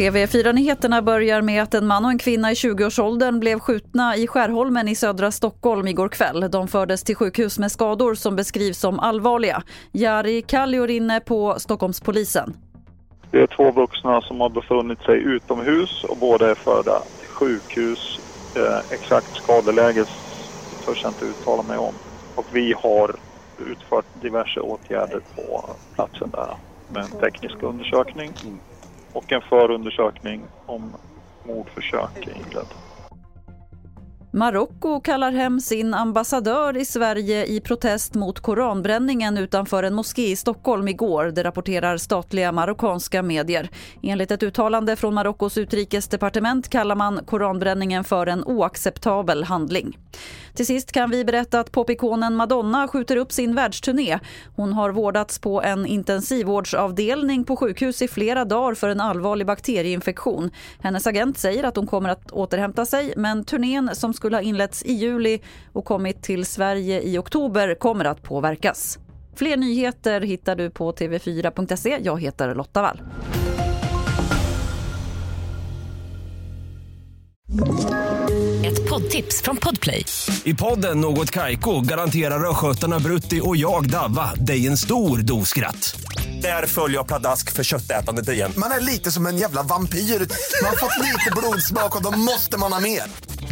TV4-nyheterna börjar med att en man och en kvinna i 20-årsåldern blev skjutna i Skärholmen i södra Stockholm igår kväll. De fördes till sjukhus med skador som beskrivs som allvarliga. Jari Kalliorinne på Stockholmspolisen. Det är två vuxna som har befunnit sig utomhus och båda är förda till sjukhus. Eh, exakt skadeläge törs jag inte uttala mig om. Och vi har utfört diverse åtgärder på platsen där med en teknisk undersökning och en förundersökning om mordförsök är inledd. Marocko kallar hem sin ambassadör i Sverige i protest mot koranbränningen utanför en moské i Stockholm igår, det rapporterar statliga marockanska medier. Enligt ett uttalande från Marockos utrikesdepartement kallar man koranbränningen för en oacceptabel handling. Till sist kan vi berätta att popikonen Madonna skjuter upp sin världsturné. Hon har vårdats på en intensivvårdsavdelning på sjukhus i flera dagar för en allvarlig bakterieinfektion. Hennes agent säger att hon kommer att återhämta sig men turnén som skulle ha inletts i juli och kommit till Sverige i oktober kommer att påverkas. Fler nyheter hittar du på tv4.se. Jag heter Lotta Wall. Ett poddtips från Podplay. I podden Något Kaiko garanterar östgötarna Brutti och jag, Davva, dig en stor dos skratt. Där följer jag pladask för köttätandet igen. Man är lite som en jävla vampyr. Man har fått lite blodsmak och då måste man ha mer.